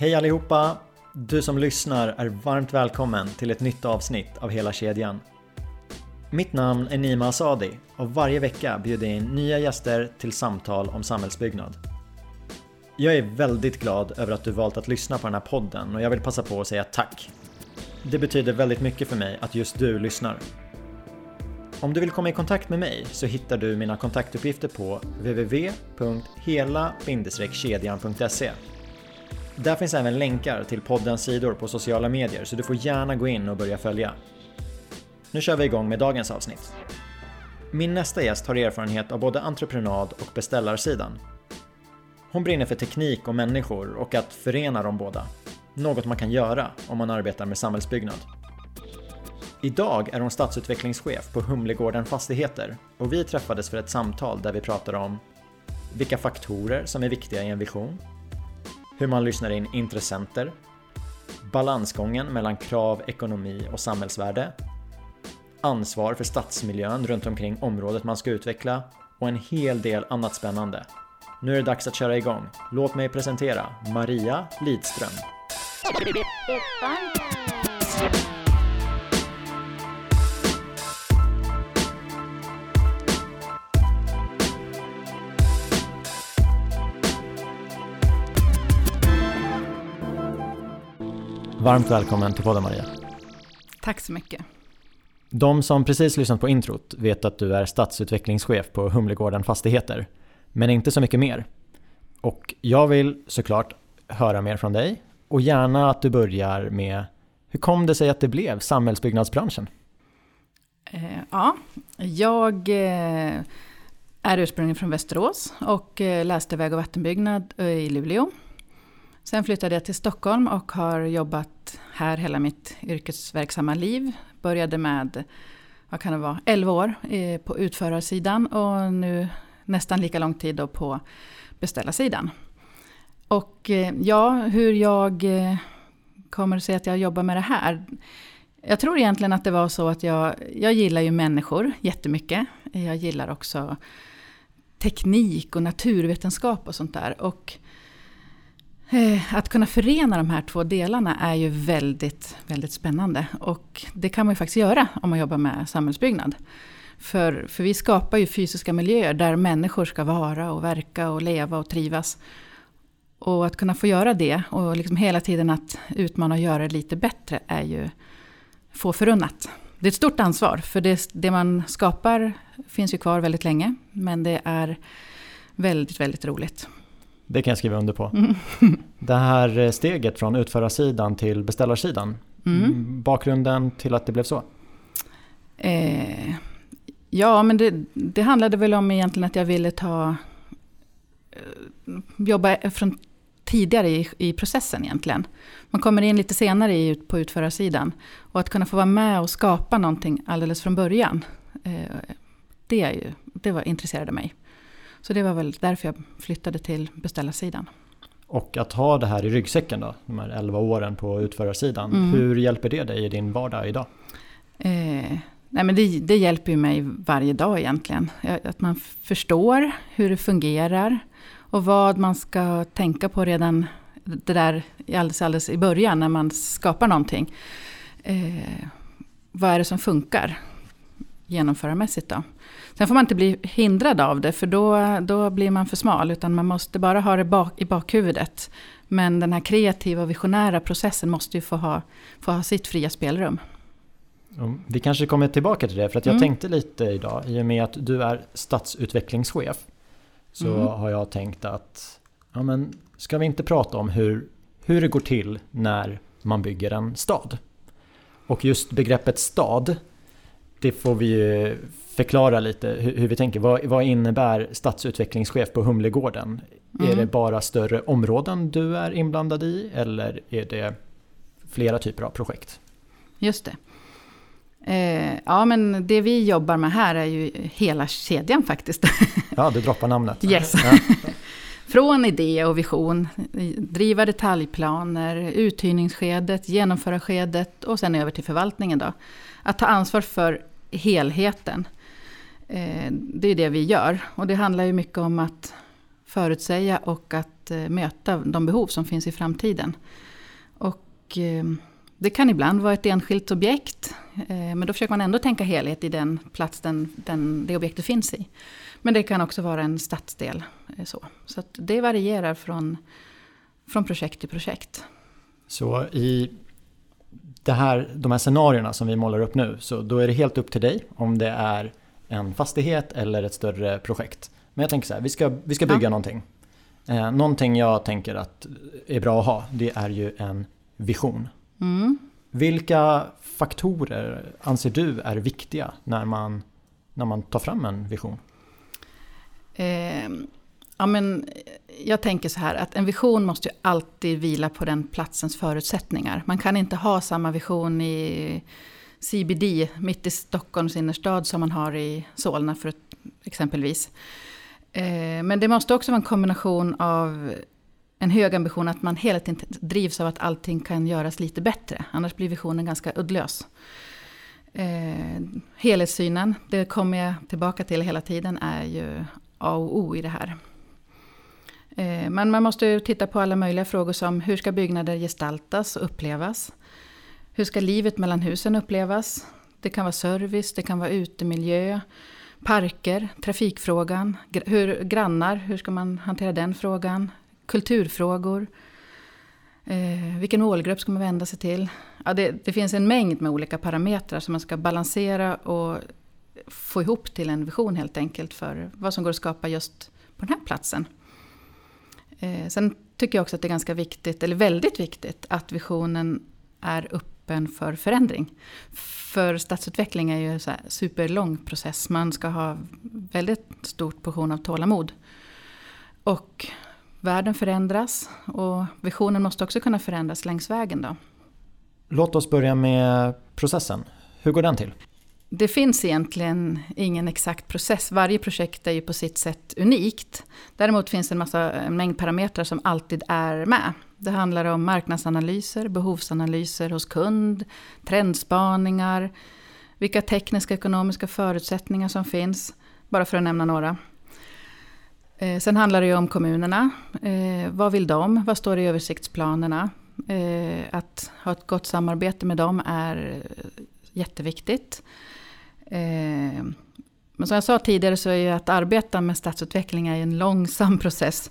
Hej allihopa! Du som lyssnar är varmt välkommen till ett nytt avsnitt av Hela kedjan. Mitt namn är Nima Asadi och varje vecka bjuder jag in nya gäster till samtal om samhällsbyggnad. Jag är väldigt glad över att du valt att lyssna på den här podden och jag vill passa på att säga tack. Det betyder väldigt mycket för mig att just du lyssnar. Om du vill komma i kontakt med mig så hittar du mina kontaktuppgifter på www.hela-kedjan.se där finns även länkar till poddens sidor på sociala medier så du får gärna gå in och börja följa. Nu kör vi igång med dagens avsnitt. Min nästa gäst har erfarenhet av både entreprenad och beställarsidan. Hon brinner för teknik och människor och att förena de båda. Något man kan göra om man arbetar med samhällsbyggnad. Idag är hon stadsutvecklingschef på Humlegården Fastigheter och vi träffades för ett samtal där vi pratade om vilka faktorer som är viktiga i en vision, hur man lyssnar in intressenter, balansgången mellan krav, ekonomi och samhällsvärde, ansvar för stadsmiljön runt omkring området man ska utveckla och en hel del annat spännande. Nu är det dags att köra igång. Låt mig presentera Maria Lidström. Varmt välkommen till podden Maria. Tack så mycket. De som precis lyssnat på introt vet att du är stadsutvecklingschef på Humlegården Fastigheter, men inte så mycket mer. Och jag vill såklart höra mer från dig och gärna att du börjar med hur kom det sig att det blev samhällsbyggnadsbranschen? Eh, ja, jag eh, är ursprungligen från Västerås och eh, läste väg och vattenbyggnad i Luleå. Sen flyttade jag till Stockholm och har jobbat här hela mitt yrkesverksamma liv. Började med, vad kan det vara, 11 år eh, på utförarsidan och nu nästan lika lång tid då på beställarsidan. Och eh, ja, hur jag eh, kommer att att jag jobbar med det här. Jag tror egentligen att det var så att jag, jag gillar ju människor jättemycket. Jag gillar också teknik och naturvetenskap och sånt där. Och Eh, att kunna förena de här två delarna är ju väldigt, väldigt spännande. Och det kan man ju faktiskt göra om man jobbar med samhällsbyggnad. För, för vi skapar ju fysiska miljöer där människor ska vara och verka och leva och trivas. Och att kunna få göra det och liksom hela tiden att utmana och göra det lite bättre är ju få förunnat. Det är ett stort ansvar, för det, det man skapar finns ju kvar väldigt länge. Men det är väldigt, väldigt roligt. Det kan jag skriva under på. Mm. Det här steget från utförarsidan till beställarsidan. Mm. Bakgrunden till att det blev så? Eh, ja, men det, det handlade väl om egentligen att jag ville ta eh, jobba från tidigare i, i processen egentligen. Man kommer in lite senare i, på utförarsidan. Och att kunna få vara med och skapa någonting alldeles från början. Eh, det, är ju, det var, intresserade mig. Så det var väl därför jag flyttade till beställarsidan. Och att ha det här i ryggsäcken då, de här 11 åren på utförarsidan. Mm. Hur hjälper det dig i din vardag idag? Eh, nej men det, det, hjälper ju mig varje dag egentligen. Att man förstår hur det fungerar. Och vad man ska tänka på redan det där alldeles, alldeles i början när man skapar någonting. Eh, vad är det som funkar genomförarmässigt då? Sen får man inte bli hindrad av det för då, då blir man för smal. Utan man måste bara ha det bak, i bakhuvudet. Men den här kreativa och visionära processen måste ju få ha, få ha sitt fria spelrum. Vi kanske kommer tillbaka till det för att jag mm. tänkte lite idag i och med att du är stadsutvecklingschef så mm. har jag tänkt att ja, men, ska vi inte prata om hur, hur det går till när man bygger en stad? Och just begreppet stad, det får vi ju förklara lite hur, hur vi tänker. Vad, vad, innebär stadsutvecklingschef på Humlegården? Mm. Är det bara större områden du är inblandad i eller är det flera typer av projekt? Just det. Eh, ja, men det vi jobbar med här är ju hela kedjan faktiskt. Ja, du droppar namnet. Yes. Ja. Från idé och vision, driva detaljplaner, uthyrningsskedet, genomförarskedet och sen över till förvaltningen. Då. Att ta ansvar för helheten. Eh, det är det vi gör. Och det handlar ju mycket om att förutsäga och att eh, möta de behov som finns i framtiden. Och eh, det kan ibland vara ett enskilt objekt, men då försöker man ändå tänka helhet i den plats den, den, det objektet finns i. Men det kan också vara en stadsdel. Så, så det varierar från, från projekt till projekt. Så i det här, de här scenarierna som vi målar upp nu, så då är det helt upp till dig om det är en fastighet eller ett större projekt. Men jag tänker så här, vi ska, vi ska bygga ja. någonting. Eh, någonting jag tänker att är bra att ha, det är ju en vision. Mm. Vilka faktorer anser du är viktiga när man, när man tar fram en vision? Eh, ja, men jag tänker så här att en vision måste ju alltid vila på den platsens förutsättningar. Man kan inte ha samma vision i CBD mitt i Stockholms innerstad som man har i Solna för exempelvis. Eh, men det måste också vara en kombination av en hög ambition att man hela tiden drivs av att allting kan göras lite bättre. Annars blir visionen ganska uddlös. Eh, helhetssynen, det kommer jag tillbaka till hela tiden, är ju A och O i det här. Eh, men man måste titta på alla möjliga frågor som hur ska byggnader gestaltas och upplevas? Hur ska livet mellan husen upplevas? Det kan vara service, det kan vara utemiljö, parker, trafikfrågan, hur, grannar, hur ska man hantera den frågan? Kulturfrågor. Eh, vilken målgrupp ska man vända sig till? Ja, det, det, finns en mängd med olika parametrar som man ska balansera och få ihop till en vision helt enkelt för vad som går att skapa just på den här platsen. Eh, sen tycker jag också att det är ganska viktigt, eller väldigt viktigt, att visionen är öppen för förändring. För stadsutveckling är ju en superlång process. Man ska ha väldigt stort portion av tålamod. Och världen förändras och visionen måste också kunna förändras längs vägen. Då. Låt oss börja med processen. Hur går den till? Det finns egentligen ingen exakt process. Varje projekt är ju på sitt sätt unikt. Däremot finns det en, massa, en mängd parametrar som alltid är med. Det handlar om marknadsanalyser, behovsanalyser hos kund, trendspaningar, vilka tekniska och ekonomiska förutsättningar som finns, bara för att nämna några. Eh, sen handlar det ju om kommunerna. Eh, vad vill de? Vad står i översiktsplanerna? Eh, att ha ett gott samarbete med dem är eh, jätteviktigt. Eh, men som jag sa tidigare så är ju att arbeta med stadsutveckling är en långsam process.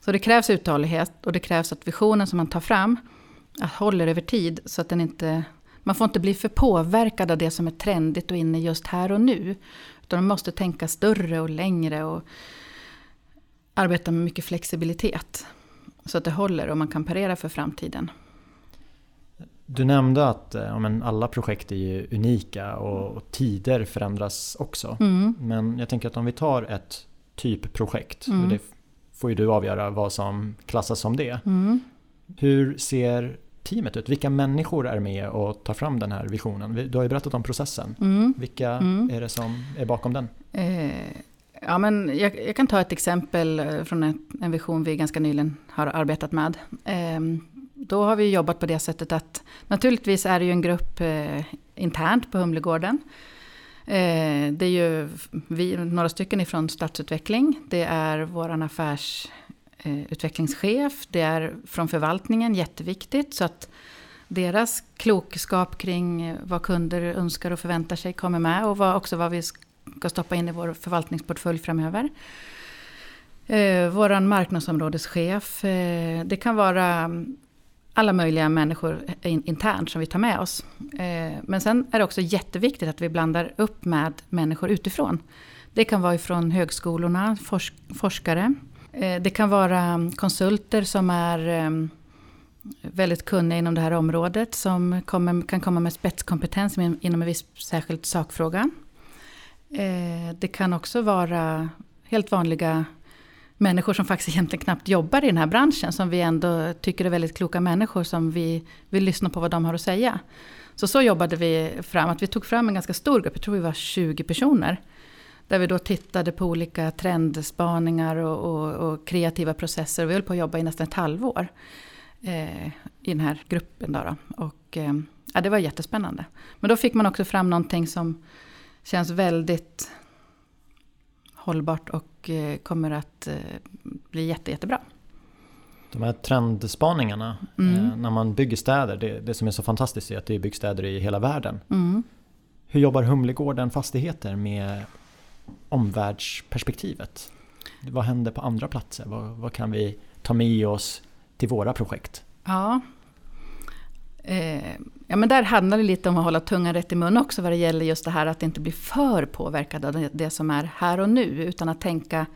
Så det krävs uthållighet och det krävs att visionen som man tar fram håller över tid så att den inte... Man får inte bli för påverkad av det som är trendigt och inne just här och nu. Utan man måste tänka större och längre och arbeta med mycket flexibilitet. Så att det håller och man kan parera för framtiden. Du nämnde att ja, men alla projekt är unika och, och tider förändras också. Mm. Men jag tänker att om vi tar ett typprojekt, mm. det får ju du avgöra vad som klassas som det. Mm. Hur ser teamet ut? Vilka människor är med och tar fram den här visionen? Du har ju berättat om processen. Mm. Vilka mm. är det som är bakom den? Eh, ja, men jag, jag, kan ta ett exempel eh, från en, en, vision vi ganska nyligen har arbetat med. Eh, då har vi jobbat på det sättet att naturligtvis är det ju en grupp eh, internt på Humlegården. Eh, det är ju vi, några stycken ifrån stadsutveckling. Det är vår affärsutvecklingschef. Eh, det är från förvaltningen, jätteviktigt. Så att deras klokskap kring vad kunder önskar och förväntar sig kommer med. Och vad, också vad vi ska stoppa in i vår förvaltningsportfölj framöver. Eh, vår marknadsområdeschef. Eh, det kan vara mm, alla möjliga människor internt som vi tar med oss. Eh, men sen är det också jätteviktigt att vi blandar upp med människor utifrån. Det kan vara ifrån högskolorna, forskare. Eh, det kan vara mm, konsulter som är eh, väldigt kunniga inom det här området. Som kan komma med spetskompetens inom en viss särskild sakfråga. Eh, det kan också vara helt vanliga människor som faktiskt egentligen knappt jobbar i den här branschen. Som vi ändå tycker är väldigt kloka människor som vi vill lyssna på vad de har att säga. Så så jobbade vi fram, att vi tog fram en ganska stor grupp, jag tror vi var 20 personer. Där vi då tittade på olika trendspaningar och, och, och kreativa processer. Vi höll på att jobba i nästan ett halvår eh, i den här gruppen. Då, då. Och, eh, ja, det var jättespännande. Men då fick man också fram någonting som känns väldigt hållbart och eh, kommer att eh, bli jätte, jättebra. De här trendspaningarna Mm. eh, när man bygger städer, det, det som är så fantastiskt är att det är byggstäder i hela världen. Mm. Hur jobbar Humlegården Fastigheter med omvärldsperspektivet? Vad händer på andra platser? Vad, vad kan vi ta med oss till våra projekt? Ja. Eh, ja, men där handlar det lite om att hålla tungan rätt i mun också vad det gäller just det här att inte bli för påverkad av det, det som är här och nu utan att tänka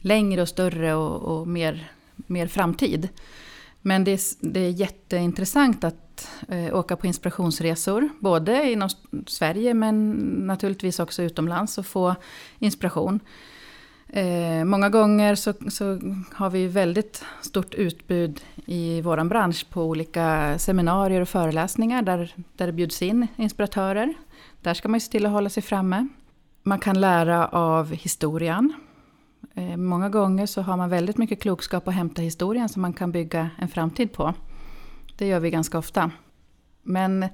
längre och större och, och mer, mer framtid. Men det är, det är jätteintressant att eh, åka på inspirationsresor, både inom Sverige men naturligtvis också utomlands och få inspiration. Eh, många gånger så, så har vi väldigt stort utbud i vår bransch på olika seminarier och föreläsningar där, där det bjuds in inspiratörer. Där ska man ju se till att hålla sig framme. Man kan lära av historien. Eh, många gånger så har man väldigt mycket klokskap att hämta historien som man kan bygga en framtid på. Det gör vi ganska ofta. Men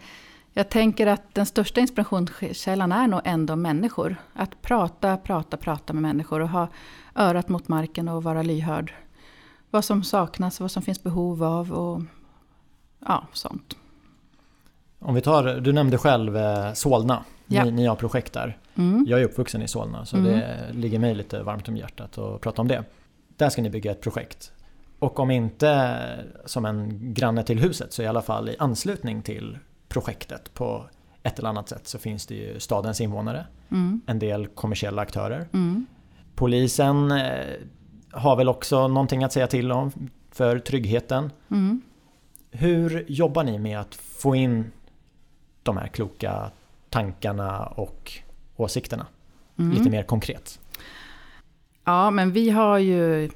jag tänker att den största inspirationskällan är nog ändå människor. Att prata, prata, prata med människor och ha örat mot marken och vara lyhörd. Vad som saknas, vad som finns behov av och ja, sånt. Om vi tar, du nämnde själv eh, Solna, Ja. ni, ni har projekt där. Mm. Jag är uppvuxen i Solna så Mm. det ligger mig lite varmt om hjärtat att prata om det. Där ska ni bygga ett projekt. Och om inte som en granne till huset så i alla fall i anslutning till projektet på ett eller annat sätt så finns det ju stadens invånare, Mm. en del kommersiella aktörer. Mm. Polisen eh, har väl också någonting att säga till om för tryggheten. Mm. Hur jobbar ni med att få in de här kloka tankarna och åsikterna Mm. lite mer konkret? Ja, men vi har ju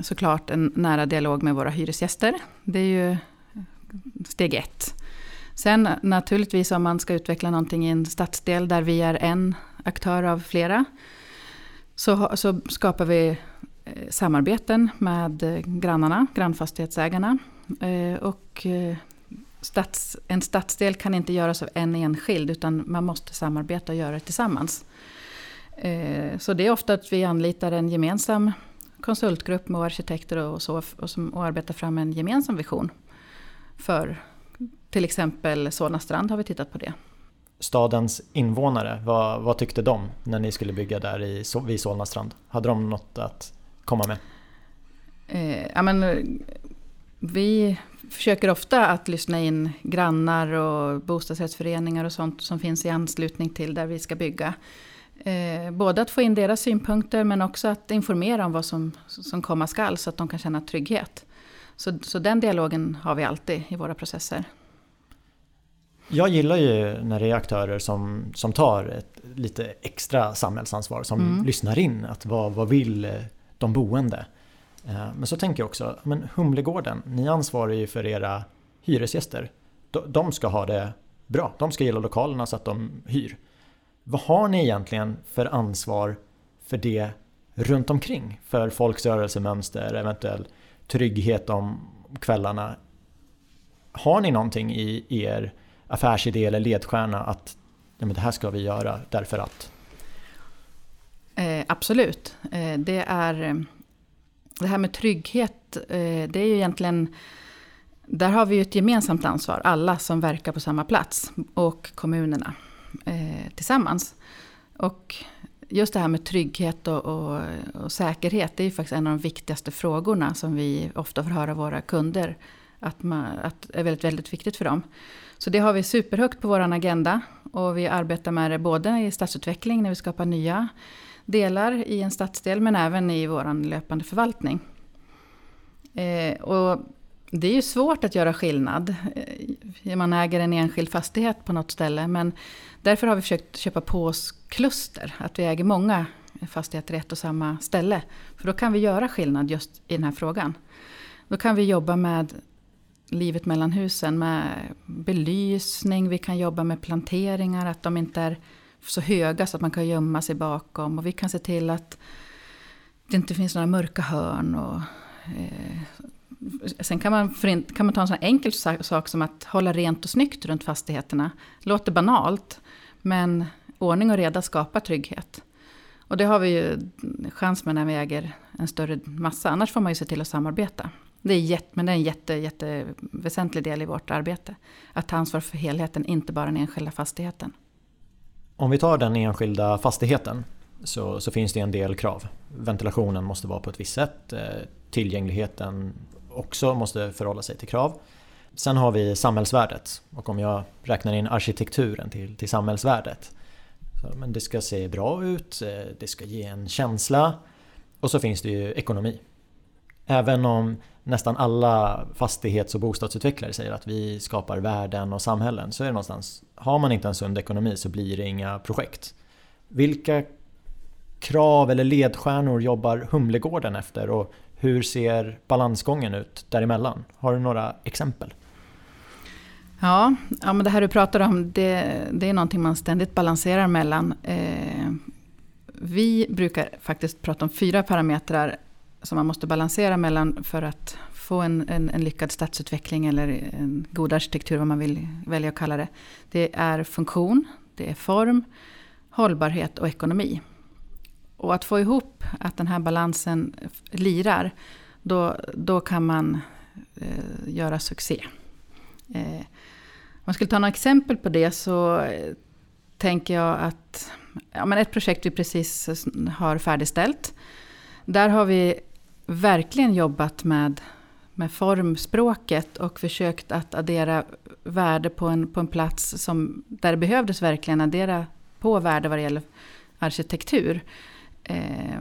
såklart en nära dialog med våra hyresgäster. Det är ju steg ett. Sen naturligtvis om man ska utveckla någonting i en stadsdel där vi är en aktör av flera. Så, så skapar vi eh, samarbeten med eh, grannarna, grannfastighetsägarna. Eh, och stads, en stadsdel kan inte göras av en enskild utan man måste samarbeta och göra det tillsammans. Så det är ofta att vi anlitar en gemensam konsultgrupp med arkitekter och så och, som, och arbetar fram en gemensam vision. För till exempel Solna strand har vi tittat på det. Stadens invånare, vad, vad tyckte de när ni skulle bygga där i, vid Solna strand? Hade de något att komma med? Eh, ja, men, vi försöker ofta att lyssna in grannar och bostadsrättsföreningar och sånt som finns i anslutning till där vi ska bygga. Eh, både att få in deras synpunkter men också att informera om vad som, som komma skall så att de kan känna trygghet. Så, så den dialogen har vi alltid i våra processer. Jag gillar ju när det är aktörer som, som tar ett lite extra samhällsansvar, som Mm. lyssnar in. Att vad, vad vill eh, de boende? Eh, Men så tänker jag också, men Humlegården, ni ansvarar ju för era hyresgäster. De, de ska ha det bra, de ska gilla lokalerna så att de hyr. Vad har ni egentligen för ansvar för det runt omkring? För folks rörelsemönster, eventuell trygghet om kvällarna. Har ni någonting i er affärsidé eller ledstjärna att ja, men det här ska vi göra därför att? Eh, absolut. Eh, det, är, eh, det här med trygghet, eh, det är ju egentligen... Där har vi ju ett gemensamt ansvar, alla som verkar på samma plats och kommunerna eh, tillsammans. Och just det här med trygghet och, och, och säkerhet, det är ju faktiskt en av de viktigaste frågorna som vi ofta får höra våra kunder att, man, att är väldigt, väldigt viktigt för dem. Så det har vi superhögt på vår agenda och vi arbetar med det både i stadsutveckling när vi skapar nya delar i en stadsdel men även i vår löpande förvaltning. Eh, och det är ju svårt att göra skillnad. Eh, man äger en enskild fastighet på något ställe men därför har vi försökt köpa på oss kluster. Att vi äger många fastigheter i ett och samma ställe. För då kan vi göra skillnad just i den här frågan. Då kan vi jobba med livet mellan husen med belysning, vi kan jobba med planteringar, att de inte är så höga så att man kan gömma sig bakom. Och vi kan se till att det inte finns några mörka hörn. Och, eh, sen kan man, förin- kan man ta en sån enkel sak som att hålla rent och snyggt runt fastigheterna. Låter banalt, men ordning och reda skapar trygghet. Och det har vi ju chans med när vi äger en större massa. Annars får man ju se till att samarbeta. Det är jätt, men det är en jätte, jätte väsentlig del i vårt arbete. Att ta ansvar för helheten, inte bara den enskilda fastigheten. Om vi tar den enskilda fastigheten så, så finns det en del krav. Ventilationen måste vara på ett visst sätt. Eh, tillgängligheten också måste förhålla sig till krav. Sen har vi samhällsvärdet och om jag räknar in arkitekturen till, till samhällsvärdet. Så, men det ska se bra ut, eh, det ska ge en känsla och så finns det ju ekonomi. Även om nästan alla fastighets och bostadsutvecklare säger att vi skapar värden och samhällen så är det någonstans, har man inte en sund ekonomi så blir det inga projekt. Vilka krav eller ledstjärnor jobbar Humlegården efter och hur ser balansgången ut däremellan? Har du några exempel? Ja, ja men det här du pratar om det, det är någonting man ständigt balanserar mellan. Eh, vi brukar faktiskt prata om fyra parametrar som man måste balansera mellan för att få en, en, en, lyckad stadsutveckling eller en god arkitektur, vad man vill välja att kalla det. Det är funktion, det är form, hållbarhet och ekonomi. Och att få ihop att den här balansen lirar, då, då kan man eh, göra succé. Eh, om man skulle ta några exempel på det så eh, tänker jag att ja, men ett projekt vi precis har färdigställt. Där har vi verkligen jobbat med, med formspråket och försökt att addera värde på en, på en plats som, där det behövdes verkligen addera på värde vad det gäller arkitektur. Eh,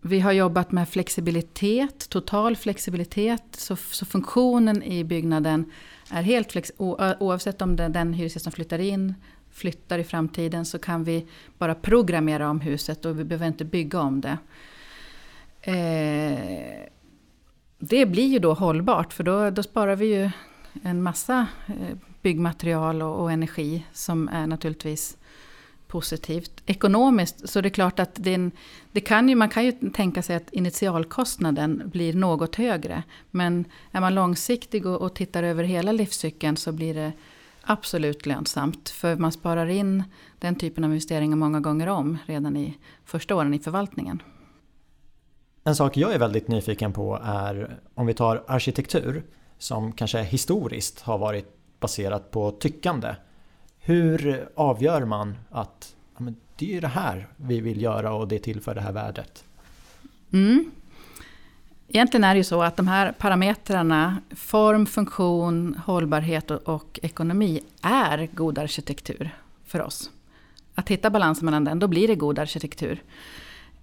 vi har jobbat med flexibilitet, total flexibilitet. Så, så funktionen i byggnaden är helt flex, oavsett om det den hyresgäst som flyttar in flyttar i framtiden så kan vi bara programmera om huset och vi behöver inte bygga om det. Eh, det blir ju då hållbart för då, då sparar vi ju en massa eh, byggmaterial och, och energi som är naturligtvis positivt. Ekonomiskt så är det klart att det, en, det kan ju, man kan ju tänka sig att initialkostnaden blir något högre. Men är man långsiktig och, och tittar över hela livscykeln så blir det absolut lönsamt. För man sparar in den typen av investeringar många gånger om redan i första åren i förvaltningen. En sak jag är väldigt nyfiken på är om vi tar arkitektur som kanske historiskt har varit baserat på tyckande. Hur avgör man att ja, men det är det här vi vill göra och det tillför det här värdet? Mm. Egentligen är det ju så att de här parametrarna, form, funktion, hållbarhet och, och ekonomi, är god arkitektur för oss. Att hitta balansen mellan den, då blir det god arkitektur.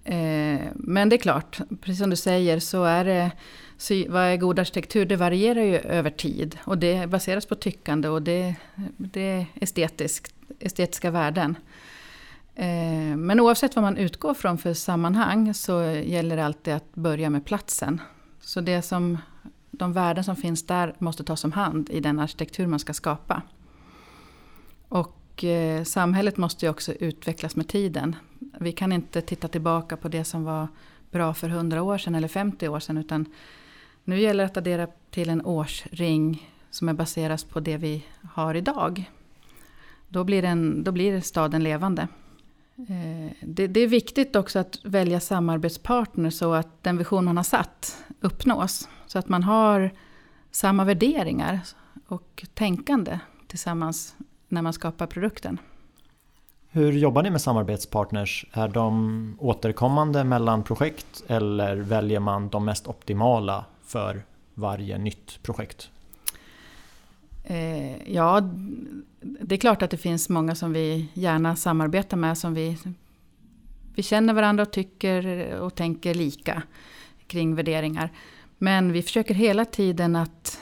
Eh, men det är klart, precis som du säger så är det, så vad är god arkitektur? Det varierar ju över tid och det baseras på tyckande och det, det är estetiskt, estetiska värden. Eh, men oavsett vad man utgår från för sammanhang så gäller det alltid att börja med platsen. Så det som, de värden som finns där måste tas om hand i den arkitektur man ska skapa. Och eh, samhället måste ju också utvecklas med tiden. Vi kan inte titta tillbaka på det som var bra för 100 år sedan eller 50 år sedan. Utan nu gäller det att addera till en årsring som är baseras på det vi har idag. Då blir, den, då blir staden levande. Eh, det, det, är viktigt också att välja samarbetspartner så att den vision man har satt uppnås. Så att man har samma värderingar och tänkande tillsammans när man skapar produkten. Hur jobbar ni med samarbetspartners? Är de återkommande mellan projekt eller väljer man de mest optimala för varje nytt projekt? Eh, ja, det är klart att det finns många som vi gärna samarbetar med. Som vi, vi känner varandra och tycker och tänker lika kring värderingar. Men vi försöker hela tiden att...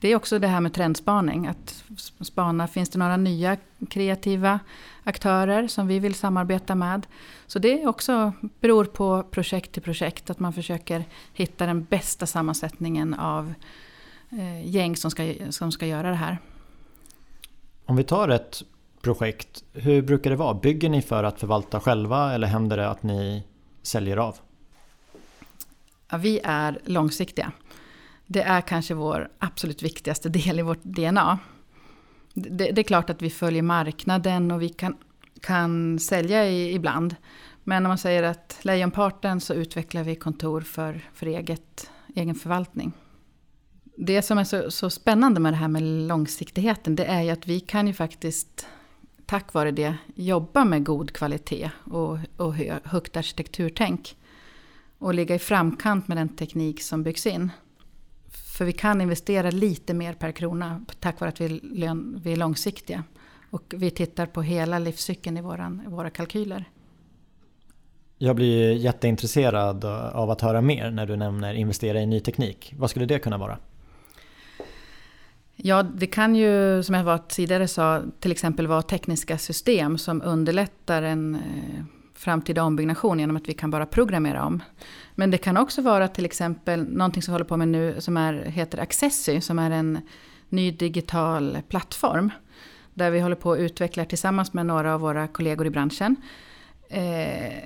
Det är också det här med trendspaning. Att spana, finns det några nya kreativa aktörer som vi vill samarbeta med? Så det också beror på projekt till projekt. Att man försöker hitta den bästa sammansättningen av eh, gäng som ska, som ska göra det här. Om vi tar ett projekt, hur brukar det vara? Bygger ni för att förvalta själva eller händer det att ni säljer av? Ja, vi är långsiktiga. Det är kanske vår absolut viktigaste del i vårt DNA. Det, det, är klart att vi följer marknaden och vi kan kan sälja i, ibland. Men om man säger att lejonparten så utvecklar vi kontor för, för eget, egen förvaltning. Det som är så, så spännande med det här med långsiktigheten det är ju att vi kan ju faktiskt tack vare det jobba med god kvalitet och, och högt arkitekturtänk. Och ligga i framkant med den teknik som byggs in. För vi kan investera lite mer per krona tack vare att vi, vi är långsiktiga. Och vi tittar på hela livscykeln i våran, våra kalkyler. Jag blir jätteintresserad av att höra mer när du nämner investera i ny teknik. Vad skulle det kunna vara? Ja, det kan ju som jag var tidigare sa till exempel vara tekniska system som underlättar en eh, framtida ombyggnation genom att vi kan bara programmera om. Men det kan också vara till exempel någonting som vi håller på med nu som är, heter Accessy som är en ny digital plattform. Där vi håller på att utveckla tillsammans med några av våra kollegor i branschen. Eh,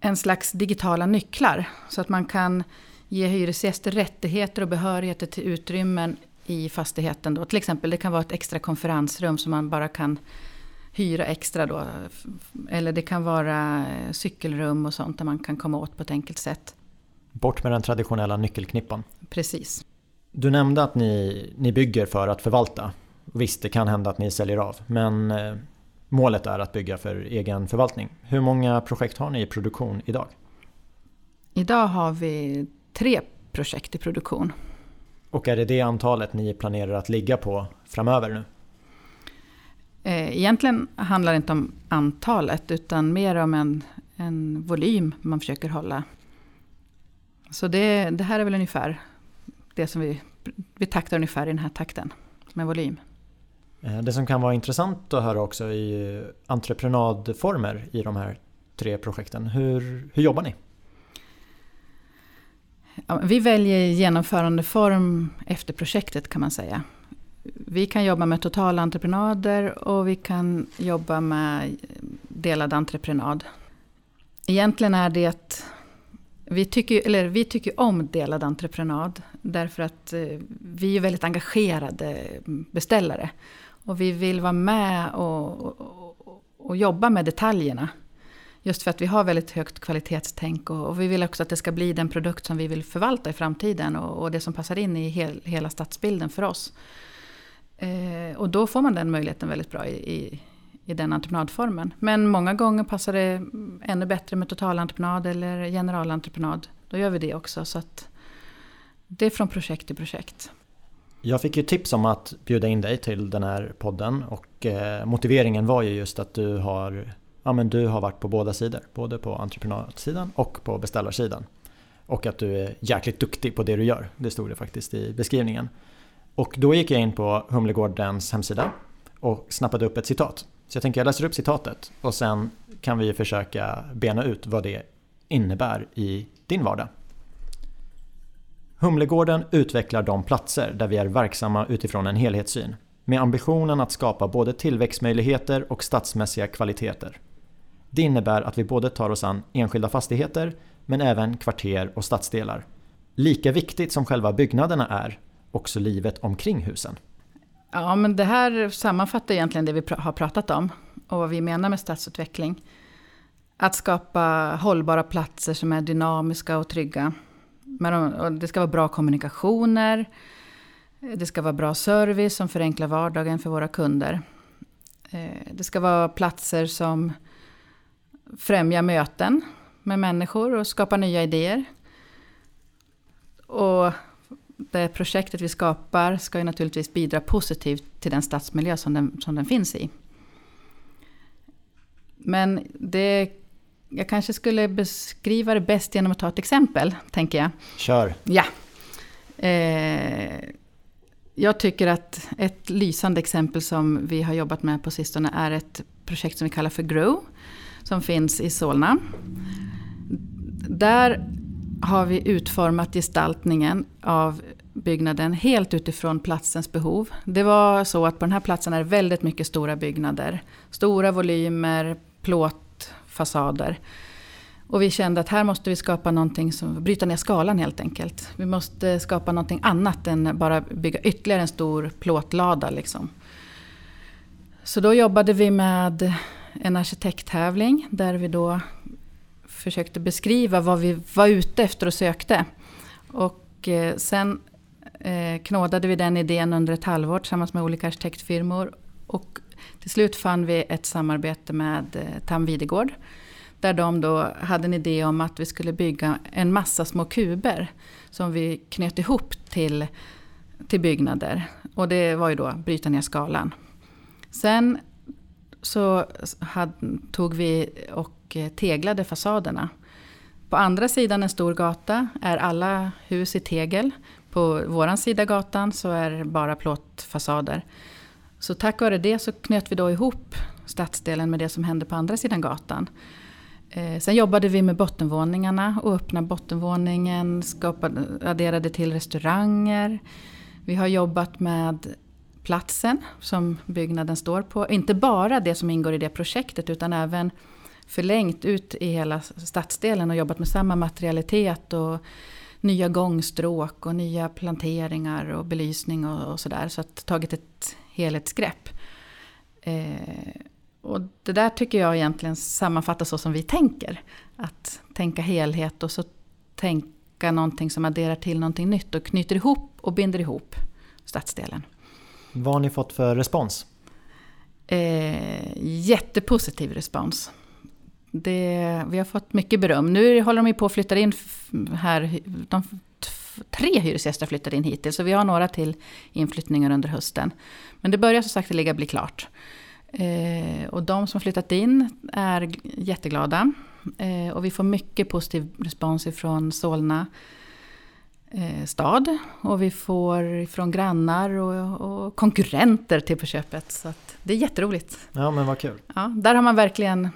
en slags digitala nycklar. Så att man kan ge hyresgäster rättigheter och behörigheter till utrymmen i fastigheten. Då. Till exempel det kan vara ett extra konferensrum som man bara kan hyra extra då. Eller det kan vara cykelrum och sånt där man kan komma åt på ett enkelt sätt. Bort med den traditionella nyckelknippan. Precis. Du nämnde att ni, ni bygger för att förvalta. Visst, det kan hända att ni säljer av. Men eh, målet är att bygga för egen förvaltning. Hur många projekt har ni i produktion idag? Idag har vi tre projekt i produktion. Och är det det antalet ni planerar att ligga på framöver nu? Eh, egentligen handlar det inte om antalet utan mer om en, en volym man försöker hålla. Så det, det här är väl ungefär det som vi, vi taktar ungefär i den här takten med volym. Eh, det som kan vara intressant att höra också är entreprenadformer i de här tre projekten. Hur, hur jobbar ni? Ja, vi väljer genomförandeform efter projektet kan man säga. Vi kan jobba med totalentreprenader och vi kan jobba med delad entreprenad. Egentligen är det vi tycker, eller vi tycker om delad entreprenad därför att eh, vi är väldigt engagerade beställare. Och vi vill vara med och, och, och jobba med detaljerna. Just för att vi har väldigt högt kvalitetstänk och, och, vi vill också att det ska bli den produkt som vi vill förvalta i framtiden och, och det som passar in i hel, hela stadsbilden för oss. Eh, och då får man den möjligheten väldigt bra i, i, i, den entreprenadformen. Men många gånger passar det ännu bättre med totalentreprenad eller generalentreprenad. Då gör vi det också. Så att det är från projekt till projekt. Jag fick ju tips om att bjuda in dig till den här podden och eh, motiveringen var ju just att du har ja, men du har varit på båda sidor. Både på entreprenadsidan och på beställarsidan. Och att du är jäkligt duktig på det du gör. Det stod det faktiskt i beskrivningen. Och då gick jag in på Humlegårdens hemsida och snappade upp ett citat. Så jag tänker jag läser upp citatet och sen kan vi försöka bena ut vad det innebär i din vardag. Humlegården utvecklar de platser där vi är verksamma utifrån en helhetssyn med ambitionen att skapa både tillväxtmöjligheter och stadsmässiga kvaliteter. Det innebär att vi både tar oss an enskilda fastigheter men även kvarter och stadsdelar. Lika viktigt som själva byggnaderna är, också livet omkring husen. Ja, men det här sammanfattar egentligen det vi har pratat om och vad vi menar med stadsutveckling. Att skapa hållbara platser som är dynamiska och trygga. Men det ska vara bra kommunikationer. Det ska vara bra service som förenklar vardagen för våra kunder. Eh, det ska vara platser som främjar möten med människor och skapar nya idéer. Och det projektet vi skapar ska ju naturligtvis bidra positivt till den stadsmiljö som den, som den finns i. Men det, jag kanske skulle beskriva det bäst genom att ta ett exempel, tänker jag. Kör! Ja. Eh, jag tycker att ett lysande exempel som vi har jobbat med på sistone är ett projekt som vi kallar för Grow som finns i Solna. Där har vi utformat gestaltningen av byggnaden helt utifrån platsens behov. Det var så att på den här platsen är det väldigt mycket stora byggnader. Stora volymer, plåtfasader. Och vi kände att här måste vi skapa någonting som bryta ner skalan helt enkelt. Vi måste skapa någonting annat än bara bygga ytterligare en stor plåtlada. Liksom. Så då jobbade vi med en arkitekttävling där vi då försökte beskriva vad vi var ute efter och sökte. Och eh, sen eh, knådade vi den idén under ett halvår tillsammans med olika arkitektfirmor. Och till slut fann vi ett samarbete med eh, Tam Videgård. Där de då hade en idé om att vi skulle bygga en massa små kuber som vi knöt ihop till, till byggnader. Och det var ju då bryta ner skalan. Sen så hade, tog vi och eh, teglade fasaderna. På andra sidan en stor gata är alla hus i tegel. På vår sida gatan så är det bara plåtfasader. Så tack vare det så knöt vi då ihop stadsdelen med det som hände på andra sidan gatan. Eh, sen jobbade vi med bottenvåningarna och öppnade bottenvåningen, skapade, adderade till restauranger. Vi har jobbat med platsen som byggnaden står på. Inte bara det som ingår i det projektet utan även förlängt ut i hela stadsdelen och jobbat med samma materialitet och nya gångstråk och nya planteringar och belysning och, och sådär. Så att tagit ett helhetsgrepp. Eh, och det där tycker jag egentligen sammanfattar så som vi tänker. Att tänka helhet och så tänka någonting som adderar till någonting nytt och knyter ihop och binder ihop stadsdelen. Vad har ni fått för respons? Eh, jättepositiv respons. Det, vi har fått mycket beröm. Nu håller de på att flytta in här. De, tre hyresgäster har flyttat in hittills, så vi har några till inflyttningar under hösten. Men det börjar som sagt att ligga bli klart. Eh, och de som flyttat in är jätteglada. Eh, och vi får mycket positiv respons ifrån Solna eh, stad. Och vi får från grannar och, och, konkurrenter till på köpet. Så det är jätteroligt. Ja men vad kul. Ja, där har man verkligen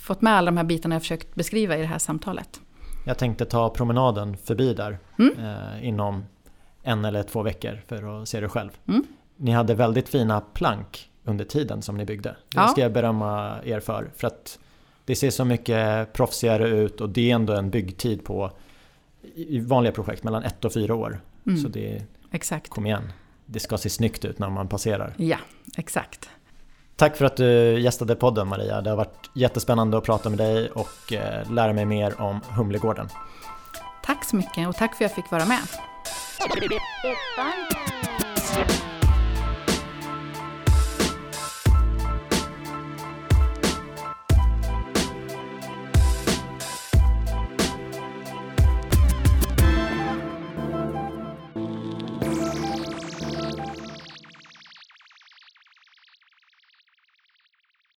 fått med alla de här bitarna jag försökt beskriva i det här samtalet. Jag tänkte ta promenaden förbi där mm. eh, inom en eller två veckor för att se det själv. Mm. Ni hade väldigt fina plank under tiden som ni byggde. Det ja. ska jag berömma er för. För att det ser så mycket proffsigare ut och det är ändå en byggtid på i vanliga projekt mellan ett och fyra år. Mm. Så det, exakt. kom igen, det ska se snyggt ut när man passerar. Ja, exakt. Tack för att du gästade podden Maria. Det har varit jättespännande att prata med dig och eh, lära mig mer om Humlegården. Tack så mycket och tack för att jag fick vara med.